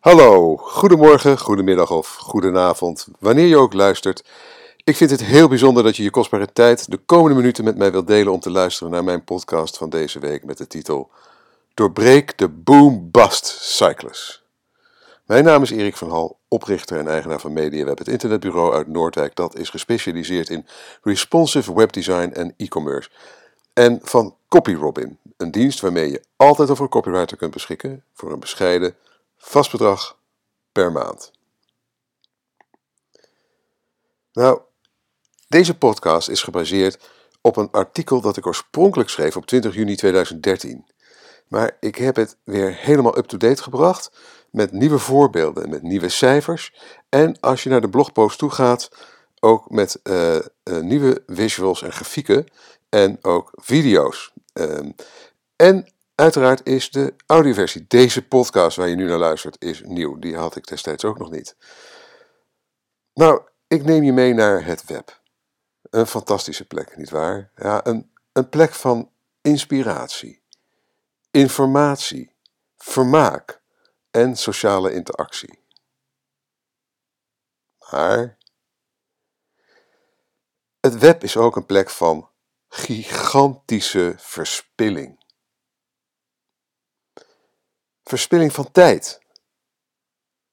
Hallo, goedemorgen, goedemiddag of goedenavond, wanneer je ook luistert. Ik vind het heel bijzonder dat je je kostbare tijd de komende minuten met mij wilt delen om te luisteren naar mijn podcast van deze week met de titel Doorbreek de Boom-Bust Cyclus. Mijn naam is Erik van Hal, oprichter en eigenaar van MediaWeb, het internetbureau uit Noordwijk dat is gespecialiseerd in responsive webdesign en e-commerce. En van CopyRobin, een dienst waarmee je altijd over een copywriter kunt beschikken voor een bescheiden vast bedrag per maand. Nou, deze podcast is gebaseerd op een artikel dat ik oorspronkelijk schreef op 20 juni 2013. Maar ik heb het weer helemaal up-to-date gebracht met nieuwe voorbeelden, met nieuwe cijfers. En als je naar de blogpost toe gaat, ook met uh, uh, nieuwe visuals en grafieken en ook video's. Um, en uiteraard is de audioversie, deze podcast waar je nu naar luistert, is nieuw. Die had ik destijds ook nog niet. Nou, ik neem je mee naar het web. Een fantastische plek, nietwaar? Ja, een, een plek van inspiratie, informatie, vermaak en sociale interactie. Maar het web is ook een plek van gigantische verspilling. Verspilling van tijd.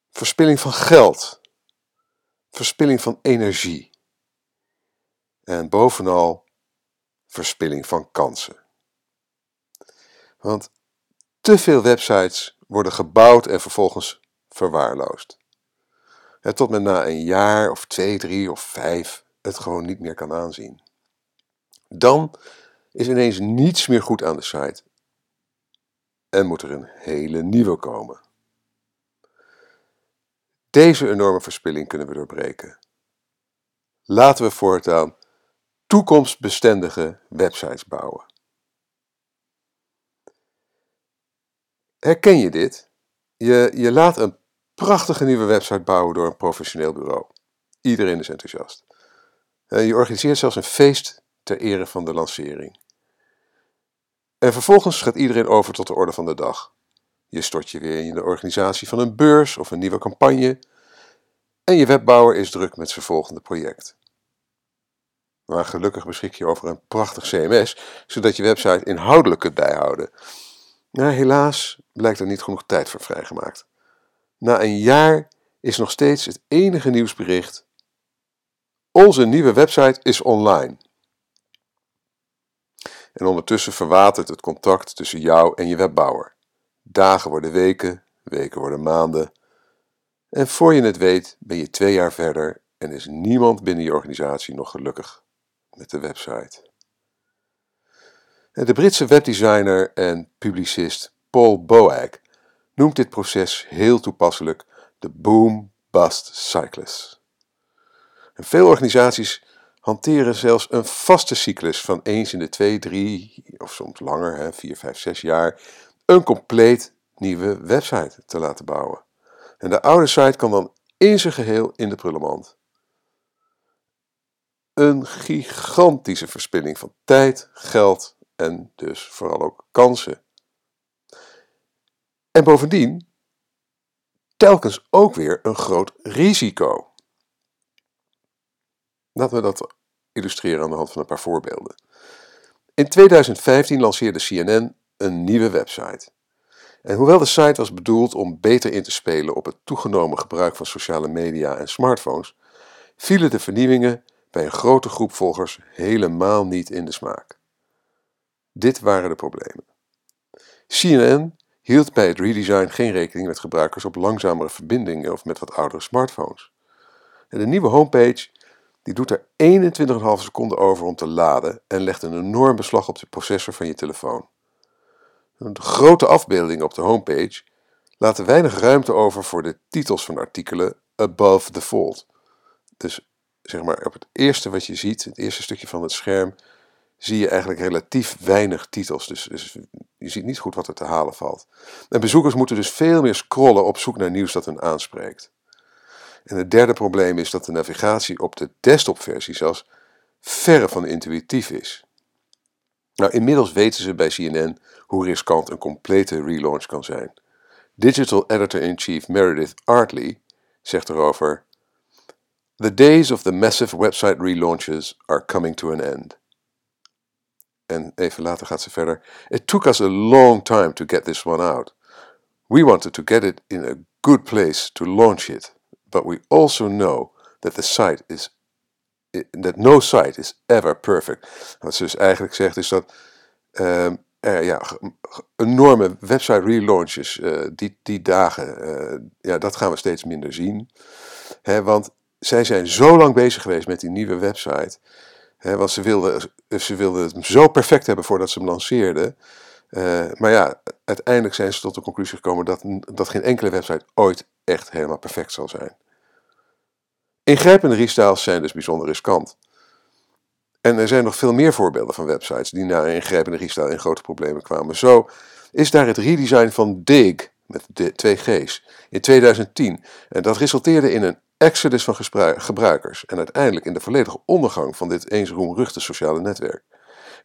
Verspilling van geld. Verspilling van energie. En bovenal verspilling van kansen. Want te veel websites worden gebouwd en vervolgens verwaarloosd. Tot men na een jaar of twee, drie of vijf het gewoon niet meer kan aanzien. Dan is ineens niets meer goed aan de site en moet er een hele nieuwe komen. Deze enorme verspilling kunnen we doorbreken. Laten we voortaan toekomstbestendige websites bouwen. Herken je dit? Je, je laat een prachtige nieuwe website bouwen door een professioneel bureau. Iedereen is enthousiast. Je organiseert zelfs een feest ter ere van de lancering. En vervolgens gaat iedereen over tot de orde van de dag. Je stort je weer in de organisatie van een beurs of een nieuwe campagne. En je webbouwer is druk met zijn volgende project. Maar gelukkig beschik je over een prachtig CMS, zodat je website inhoudelijk kunt bijhouden. Maar helaas blijkt er niet genoeg tijd voor vrijgemaakt. Na een jaar is nog steeds het enige nieuwsbericht: Onze nieuwe website is online. En ondertussen verwatert het contact tussen jou en je webbouwer. Dagen worden weken, weken worden maanden. En voor je het weet ben je twee jaar verder en is niemand binnen je organisatie nog gelukkig met de website. De Britse webdesigner en publicist Paul Boag noemt dit proces heel toepasselijk de boom-bust cyclus. En veel organisaties hanteren zelfs een vaste cyclus van eens in de twee, drie of soms langer, hè, vier, vijf, zes jaar, een compleet nieuwe website te laten bouwen. En de oude site kan dan in zijn geheel in de prullenmand. Een gigantische verspilling van tijd, geld en dus vooral ook kansen. En bovendien telkens ook weer een groot risico. Laten we dat illustreren aan de hand van een paar voorbeelden. In 2015 lanceerde CNN een nieuwe website. En hoewel de site was bedoeld om beter in te spelen op het toegenomen gebruik van sociale media en smartphones, vielen de vernieuwingen bij een grote groep volgers helemaal niet in de smaak. Dit waren de problemen. CNN hield bij het redesign geen rekening met gebruikers op langzamere verbindingen of met wat oudere smartphones. En de nieuwe homepage die doet er 21,5 seconden over om te laden en legt een enorm beslag op de processor van je telefoon. De grote afbeeldingen op de homepage laten weinig ruimte over voor de titels van artikelen above the fold. Dus zeg maar op het eerste wat je ziet, het eerste stukje van het scherm, zie je eigenlijk relatief weinig titels. Dus, dus je ziet niet goed wat er te halen valt. En bezoekers moeten dus veel meer scrollen op zoek naar nieuws dat hen aanspreekt. En het derde probleem is dat de navigatie op de desktopversie zelfs verre van intuïtief is. Nou, inmiddels weten ze bij CNN hoe riskant een complete relaunch kan zijn. Digital Editor-in-Chief Meredith Artley zegt erover: The days of the massive website relaunches are coming to an end. En even later gaat ze verder. It took us a long time to get this one out. We wanted to get it in a good place to launch it, but we also know that the site is that no site is ever perfect. Wat ze dus eigenlijk zegt is dat um, ja, enorme website relaunches, uh, die, die dagen, uh, ja, dat gaan we steeds minder zien. Want zij zijn zo lang bezig geweest met die nieuwe website. Want ze wilden, ze wilden het zo perfect hebben voordat ze hem lanceerden. Uh, maar ja, uiteindelijk zijn ze tot de conclusie gekomen dat, dat geen enkele website ooit echt helemaal perfect zal zijn. Ingrijpende restyles zijn dus bijzonder riskant. En er zijn nog veel meer voorbeelden van websites die na een ingrijpende restyle in grote problemen kwamen. Zo is daar het redesign van Dig, met de twee G's, in 2010. En dat resulteerde in een exodus van gebruikers en uiteindelijk in de volledige ondergang van dit eens roemruchte sociale netwerk.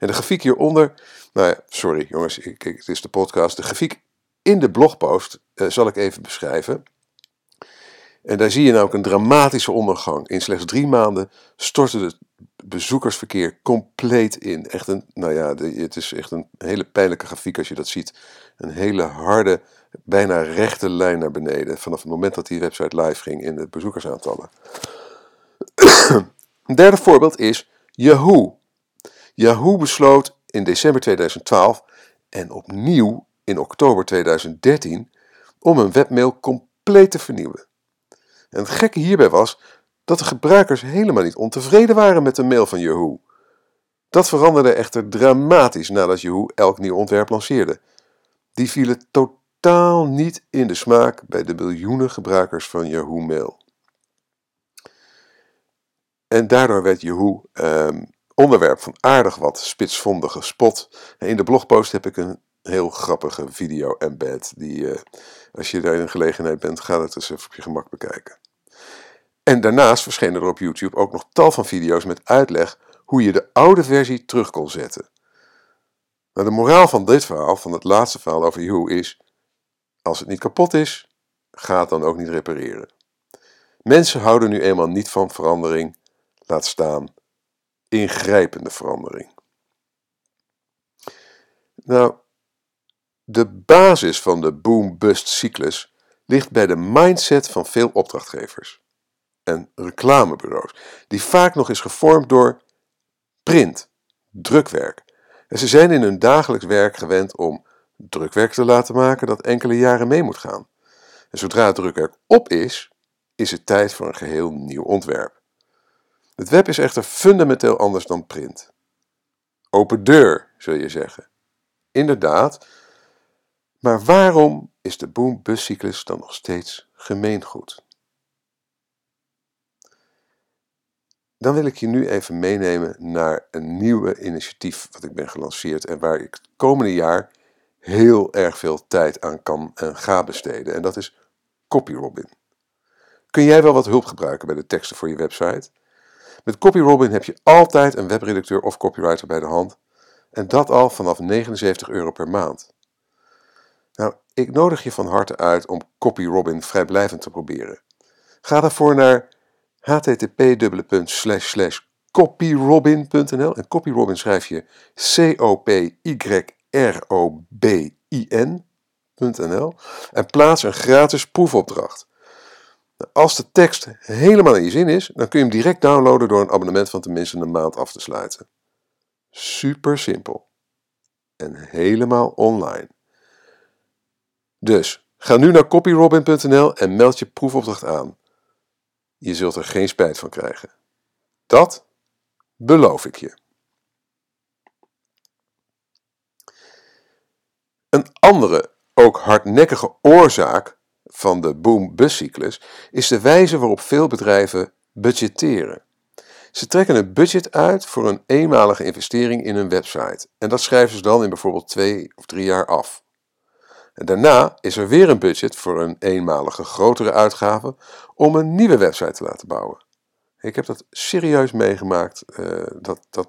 En de grafiek hieronder, nou ja, sorry jongens, ik, het is de podcast. De grafiek in de blogpost uh, zal ik even beschrijven. En daar zie je nou ook een dramatische ondergang. In slechts drie maanden stortte het bezoekersverkeer compleet in. Echt een, nou ja, het is echt een hele pijnlijke grafiek als je dat ziet. Een hele harde, bijna rechte lijn naar beneden. Vanaf het moment dat die website live ging in de bezoekersaantallen. een derde voorbeeld is Yahoo. Yahoo besloot in december 2012 en opnieuw in oktober 2013 om een webmail compleet te vernieuwen. En het gekke hierbij was dat de gebruikers helemaal niet ontevreden waren met de mail van Yahoo. Dat veranderde echter dramatisch nadat Yahoo elk nieuw ontwerp lanceerde. Die vielen totaal niet in de smaak bij de miljoenen gebruikers van Yahoo Mail. En daardoor werd Yahoo ehm, onderwerp van aardig wat spitsvondige spot. In de blogpost heb ik een heel grappige video embed. Die, uh, als je daar in gelegenheid bent, ga het eens even op je gemak bekijken. En daarnaast verschenen er op YouTube ook nog tal van video's met uitleg hoe je de oude versie terug kon zetten. Nou, de moraal van dit verhaal, van het laatste verhaal over Yahoo, is: als het niet kapot is, ga het dan ook niet repareren. Mensen houden nu eenmaal niet van verandering, laat staan ingrijpende verandering. Nou, de basis van de boom-bust cyclus ligt bij de mindset van veel opdrachtgevers en reclamebureaus, die vaak nog is gevormd door print, drukwerk. En ze zijn in hun dagelijks werk gewend om drukwerk te laten maken dat enkele jaren mee moet gaan. En zodra het drukwerk op is, is het tijd voor een geheel nieuw ontwerp. Het web is echter fundamenteel anders dan print. Open deur, zul je zeggen. Inderdaad, maar waarom is de boom-bus-cyclus dan nog steeds gemeengoed? Dan wil ik je nu even meenemen naar een nieuwe initiatief wat ik ben gelanceerd en waar ik het komende jaar heel erg veel tijd aan kan en ga besteden. En dat is CopyRobin. Kun jij wel wat hulp gebruiken bij de teksten voor je website? Met CopyRobin heb je altijd een webredacteur of copywriter bij de hand. En dat al vanaf 79 euro per maand. Nou, ik nodig je van harte uit om CopyRobin vrijblijvend te proberen. Ga daarvoor naar http://copyrobin.nl en CopyRobin schrijf je C-O-P-Y-R-O-B-I-N.nl en plaats een gratis proefopdracht. Als de tekst helemaal in je zin is, dan kun je hem direct downloaden door een abonnement van tenminste een maand af te sluiten. Super simpel. En helemaal online. Dus ga nu naar copyrobin.nl en meld je proefopdracht aan. Je zult er geen spijt van krijgen. Dat beloof ik je. Een andere, ook hardnekkige oorzaak van de boom-bust-cyclus is de wijze waarop veel bedrijven budgetteren. Ze trekken een budget uit voor een eenmalige investering in een website en dat schrijven ze dan in bijvoorbeeld twee of drie jaar af. En daarna is er weer een budget voor een eenmalige grotere uitgave om een nieuwe website te laten bouwen. Ik heb dat serieus meegemaakt, uh, dat, dat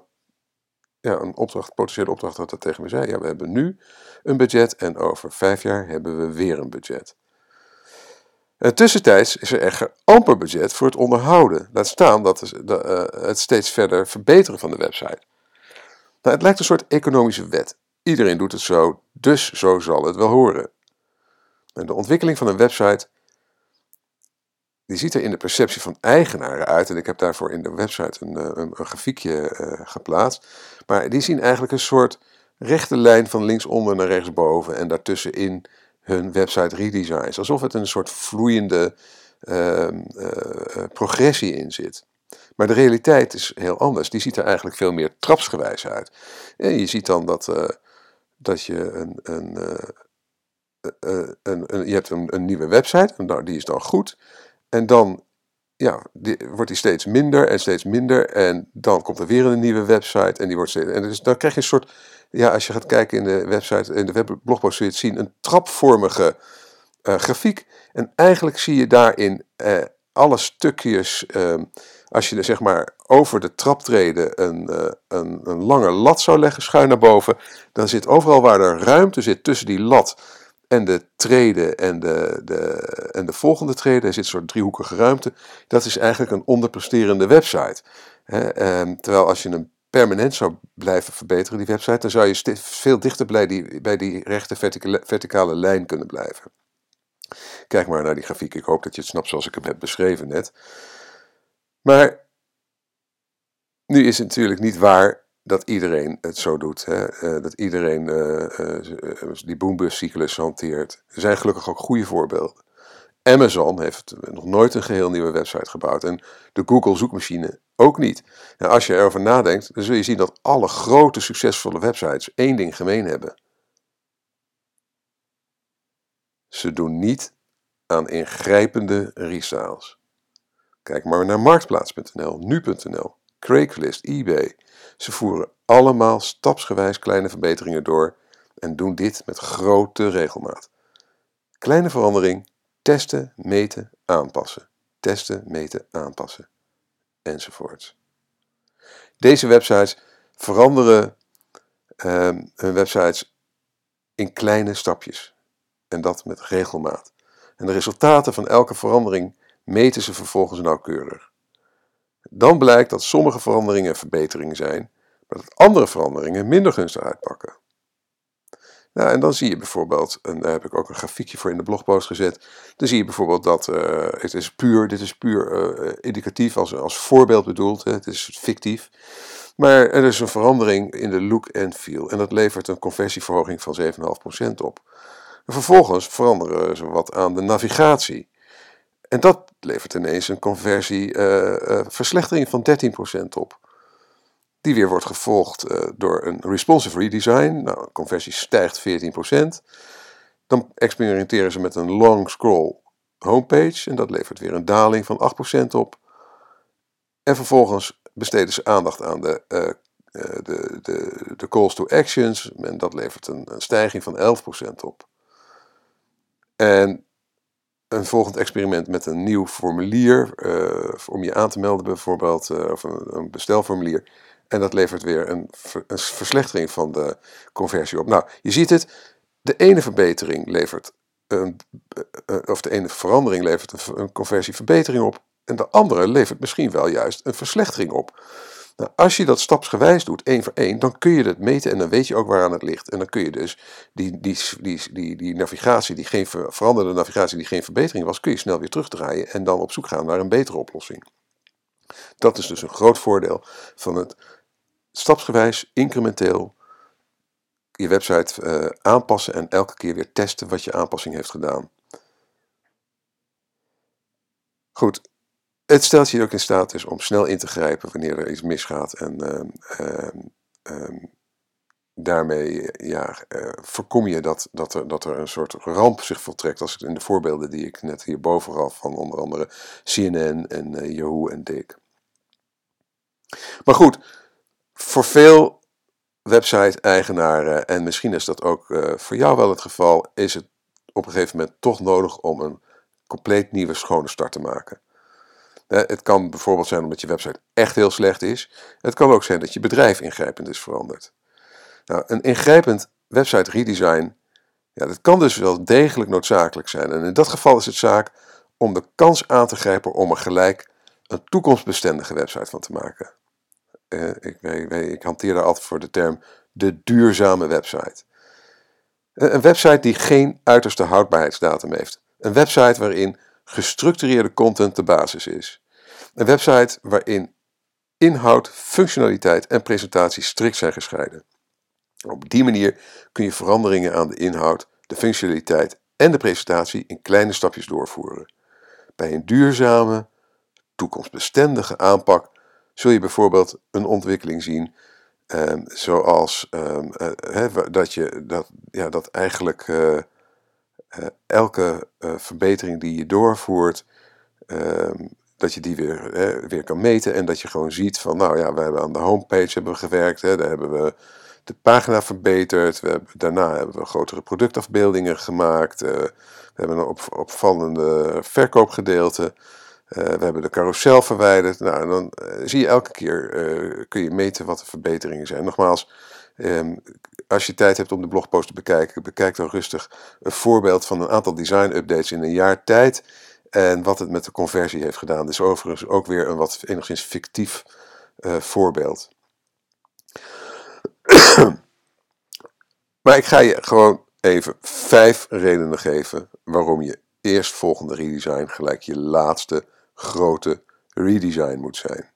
ja, een opdracht, potentiële opdrachtgever tegen me zei: Ja, we hebben nu een budget en over vijf jaar hebben we weer een budget. Uh, tussentijds is er echter amper budget voor het onderhouden. Laat staan dat het steeds verder verbeteren van de website. Nou, het lijkt een soort economische wet. Iedereen doet het zo, dus zo zal het wel horen. En de ontwikkeling van een website die ziet er in de perceptie van eigenaren uit. En ik heb daarvoor in de website een, een, een grafiekje geplaatst. Maar die zien eigenlijk een soort rechte lijn van linksonder naar rechtsboven. En daartussenin hun website redesigns. Alsof het een soort vloeiende uh, uh, progressie in zit. Maar de realiteit is heel anders. Die ziet er eigenlijk veel meer trapsgewijs uit. En je ziet dan dat, uh, dat je een, een, een, een, je hebt een, een nieuwe website, en die is dan goed. En dan ja, die, wordt die steeds minder en steeds minder. En dan komt er weer een nieuwe website en die wordt. En dus dan krijg je een soort. Ja, als je gaat kijken in de website, in de webblogpost, zul je het zien, een trapvormige uh, grafiek. En eigenlijk zie je daarin uh, alle stukjes. Uh, als je er zeg maar over de traptreden een, uh, een, een lange lat zou leggen, schuin naar boven, dan zit overal waar er ruimte zit tussen die lat en de treden en de, de, en de volgende treden, er zit een soort driehoekige ruimte, dat is eigenlijk een onderpresterende website. Ehm, terwijl als je hem permanent zou blijven verbeteren, die website, dan zou je veel dichter bij die, bij die rechte verticale, verticale lijn kunnen blijven. Kijk maar naar die grafiek, ik hoop dat je het snapt zoals ik hem heb beschreven net. Maar nu is het natuurlijk niet waar dat iedereen het zo doet. Hè? Uh, dat iedereen uh, uh, die boombus-cyclus hanteert. Er zijn gelukkig ook goede voorbeelden. Amazon heeft nog nooit een geheel nieuwe website gebouwd. En de Google zoekmachine ook niet. En als je erover nadenkt, dan zul je zien dat alle grote succesvolle websites één ding gemeen hebben. Ze doen niet aan ingrijpende restyles. Kijk maar naar marktplaats.nl, nu.nl, Craigslist, eBay. Ze voeren allemaal stapsgewijs kleine verbeteringen door en doen dit met grote regelmaat. Kleine verandering, testen, meten, aanpassen. Testen, meten, aanpassen. Enzovoorts. Deze websites veranderen uh, hun websites in kleine stapjes. En dat met regelmaat. En de resultaten van elke verandering meten ze vervolgens nauwkeurig. Dan blijkt dat sommige veranderingen verbeteringen zijn, maar dat andere veranderingen minder gunstig uitpakken. Nou, en dan zie je bijvoorbeeld, en daar heb ik ook een grafiekje voor in de blogpost gezet, dan zie je bijvoorbeeld dat uh, het is puur, dit is puur uh, indicatief als, als voorbeeld bedoeld, hè, het is fictief. Maar er is een verandering in de look en feel en dat levert een conversieverhoging van 7,5% op. En vervolgens veranderen ze wat aan de navigatie. En dat levert ineens een conversieverslechtering uh, van 13% op. Die weer wordt gevolgd uh, door een responsive redesign. Nou, conversie stijgt 14%. Dan experimenteren ze met een long scroll homepage en dat levert weer een daling van 8% op. En vervolgens besteden ze aandacht aan de, de, de, de calls to actions en dat levert een, een stijging van 11% op. En een volgend experiment met een nieuw formulier uh, om je aan te melden bijvoorbeeld, uh, of een, bestelformulier. En dat levert weer een, een, verslechtering van de conversie op. Nou, je ziet het, de ene verbetering levert een, uh, of de ene verandering levert een, een conversieverbetering op. En de andere levert misschien wel juist een verslechtering op. Nou, als je dat stapsgewijs doet, één voor één, dan kun je het meten en dan weet je ook waaraan het ligt. En dan kun je dus die, die, die, die, die navigatie, die geen veranderde navigatie die geen verbetering was, kun je snel weer terugdraaien en dan op zoek gaan naar een betere oplossing. Dat is dus een groot voordeel van het stapsgewijs, incrementeel je website uh, aanpassen en elke keer weer testen wat je aanpassing heeft gedaan. Goed, het stelt je ook in staat dus om snel in te grijpen wanneer er iets misgaat. En uh, uh, daarmee ja, uh, voorkom je dat, dat, er, dat er een soort ramp zich voltrekt. Als in de voorbeelden die ik net hierboven gaf van onder andere CNN en uh, Yahoo en Dick. Maar goed, voor veel website-eigenaren, en misschien is dat ook uh, voor jou wel het geval, is het op een gegeven moment toch nodig om een compleet nieuwe schone start te maken. Het kan bijvoorbeeld zijn omdat je website echt heel slecht is. Het kan ook zijn dat je bedrijf ingrijpend is veranderd. Nou, een ingrijpend website redesign, ja, dat kan dus wel degelijk noodzakelijk zijn. En in dat geval is het zaak om de kans aan te grijpen om er gelijk een toekomstbestendige website van te maken. Uh, ik, ik, ik, hanteer daar altijd voor de term de duurzame website. Een website die geen uiterste houdbaarheidsdatum heeft. Een website waarin gestructureerde content de basis is. Een website waarin inhoud, functionaliteit en presentatie strikt zijn gescheiden. Op die manier kun je veranderingen aan de inhoud, de functionaliteit en de presentatie in kleine stapjes doorvoeren. Bij een duurzame, toekomstbestendige aanpak zul je bijvoorbeeld een ontwikkeling zien Ehm, zoals ehm, eh, dat, je, dat, ja, dat eigenlijk eh, eh, elke verbetering die je doorvoert, ehm, dat je die weer, weer kan meten en dat je gewoon ziet van, nou ja, we hebben aan de homepage hebben we gewerkt, hè, daar hebben we de pagina verbeterd, we hebben, daarna hebben we grotere productafbeeldingen gemaakt, we hebben een op, opvallende verkoopgedeelte. Uh, we hebben de carousel verwijderd. Nou, dan uh, zie je elke keer, kun je meten wat de verbeteringen zijn. Nogmaals, um, als je tijd hebt om de blogpost te bekijken, bekijk dan rustig een voorbeeld van een aantal design updates in een jaar tijd. En wat het met de conversie heeft gedaan. Dus overigens ook weer een wat enigszins fictief voorbeeld. maar ik ga je gewoon even vijf redenen geven waarom je eerstvolgende redesign gelijk je laatste grote redesign moet zijn.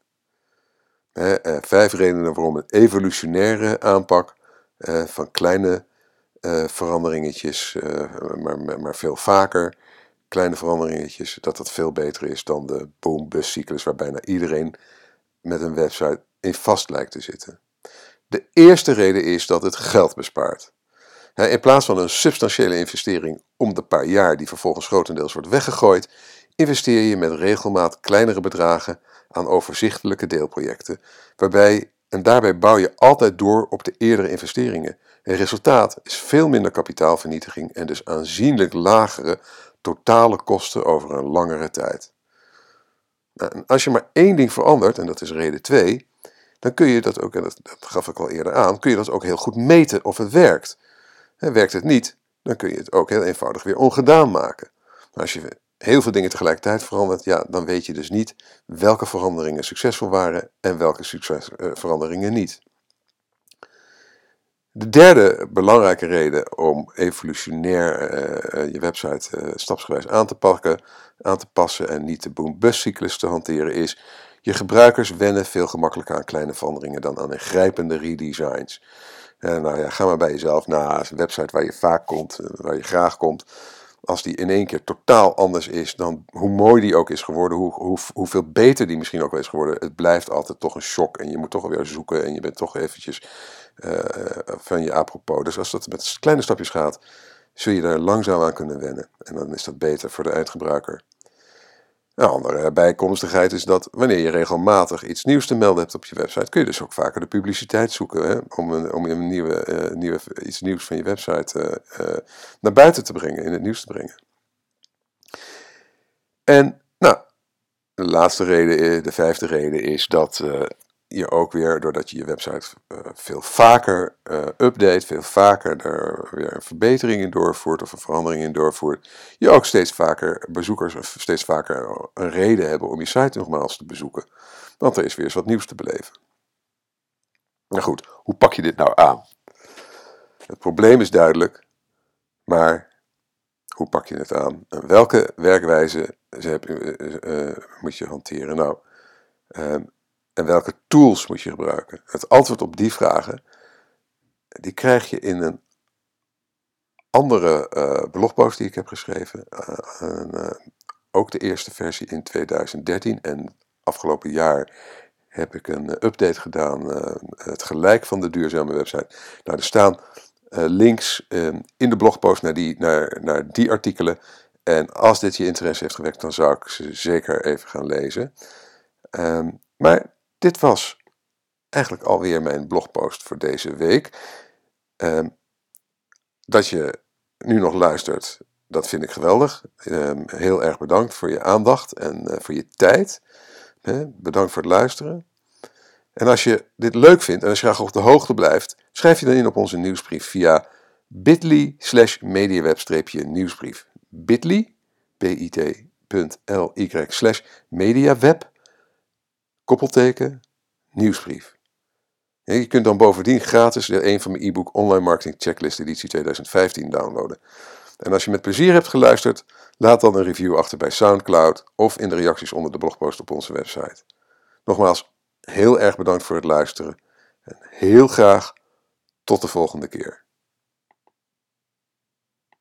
Eh, vijf redenen waarom een evolutionaire aanpak eh, van kleine uh, veranderingetjes, maar, maar veel vaker kleine veranderingetjes, dat dat veel beter is dan de boom-bust cyclus waar bijna iedereen met een website in vast lijkt te zitten. De eerste reden is dat het geld bespaart. In plaats van een substantiële investering om de paar jaar die vervolgens grotendeels wordt weggegooid, investeer je met regelmaat kleinere bedragen aan overzichtelijke deelprojecten, waarbij en daarbij bouw je altijd door op de eerdere investeringen. Het resultaat is veel minder kapitaalvernietiging en dus aanzienlijk lagere totale kosten over een langere tijd. Nou, als je maar één ding verandert, en dat is reden 2, dan kun je dat ook, en dat, gaf ik al eerder aan, kun je dat ook heel goed meten of het werkt. En werkt het niet, dan kun je het ook heel eenvoudig weer ongedaan maken. Maar als je heel veel dingen tegelijkertijd verandert, ja, dan weet je dus niet welke veranderingen succesvol waren en welke succesveranderingen uh, niet. De derde belangrijke reden om evolutionair uh, je website uh, stapsgewijs aan te, pakken, aan te passen en niet de boom-bust cyclus te hanteren is, je gebruikers wennen veel gemakkelijker aan kleine veranderingen dan aan ingrijpende redesigns. nou ja, ga maar bij jezelf na, een website waar je vaak komt, waar je graag komt als die in één keer totaal anders is dan hoe mooi die ook is geworden, hoe, hoe, hoeveel beter die misschien ook wel is geworden, het blijft altijd toch een shock en je moet toch alweer zoeken en je bent toch eventjes uh, van je apropos. Dus als dat met kleine stapjes gaat, zul je daar langzaam aan kunnen wennen en dan is dat beter voor de eindgebruiker. Een andere bijkomstigheid is dat wanneer je regelmatig iets nieuws te melden hebt op je website, kun je dus ook vaker de publiciteit zoeken hè, om, om een nieuwe, uh, nieuwe, iets nieuws van je website uh, uh, naar buiten te brengen, in het nieuws te brengen. En nou, de laatste reden, de vijfde reden is dat je ook weer, doordat je je website uh, veel vaker uh, update, veel vaker er weer een verbetering in doorvoert of een verandering in doorvoert, je ook steeds vaker bezoekers of steeds vaker een reden hebben om je site nogmaals te bezoeken. Want er is weer eens wat nieuws te beleven. Nou goed, hoe pak je dit nou aan? Het probleem is duidelijk, maar hoe pak je het aan? Welke werkwijze uh, moet je hanteren? Nou, ehm, en welke tools moet je gebruiken? Het antwoord op die vragen, die krijg je in een andere uh, blogpost die ik heb geschreven. Uh, uh, ook de eerste versie in 2013. En afgelopen jaar heb ik een update gedaan. het gelijk van de duurzame website. Nou, er staan links in de blogpost naar die, naar, naar die artikelen. En als dit je interesse heeft gewekt, dan zou ik ze zeker even gaan lezen. Um, maar dit was eigenlijk alweer mijn blogpost voor deze week. Uh, dat je nu nog luistert, Dat vind ik geweldig. Ehm, heel erg bedankt voor je aandacht en voor je tijd. bedankt voor het luisteren. En als je dit leuk vindt en als je graag op de hoogte blijft, schrijf je dan in op onze nieuwsbrief via bit.ly slash mediaweb-nieuwsbrief. bit.ly, bit.ly slash mediaweb, koppelteken, nieuwsbrief. je kunt dan bovendien gratis de een van mijn e-book Online Marketing Checklist editie 2015 downloaden. En als je met plezier hebt geluisterd, laat dan een review achter bij SoundCloud of in de reacties onder de blogpost op onze website. Nogmaals, heel erg bedankt voor het luisteren en heel graag tot de volgende keer.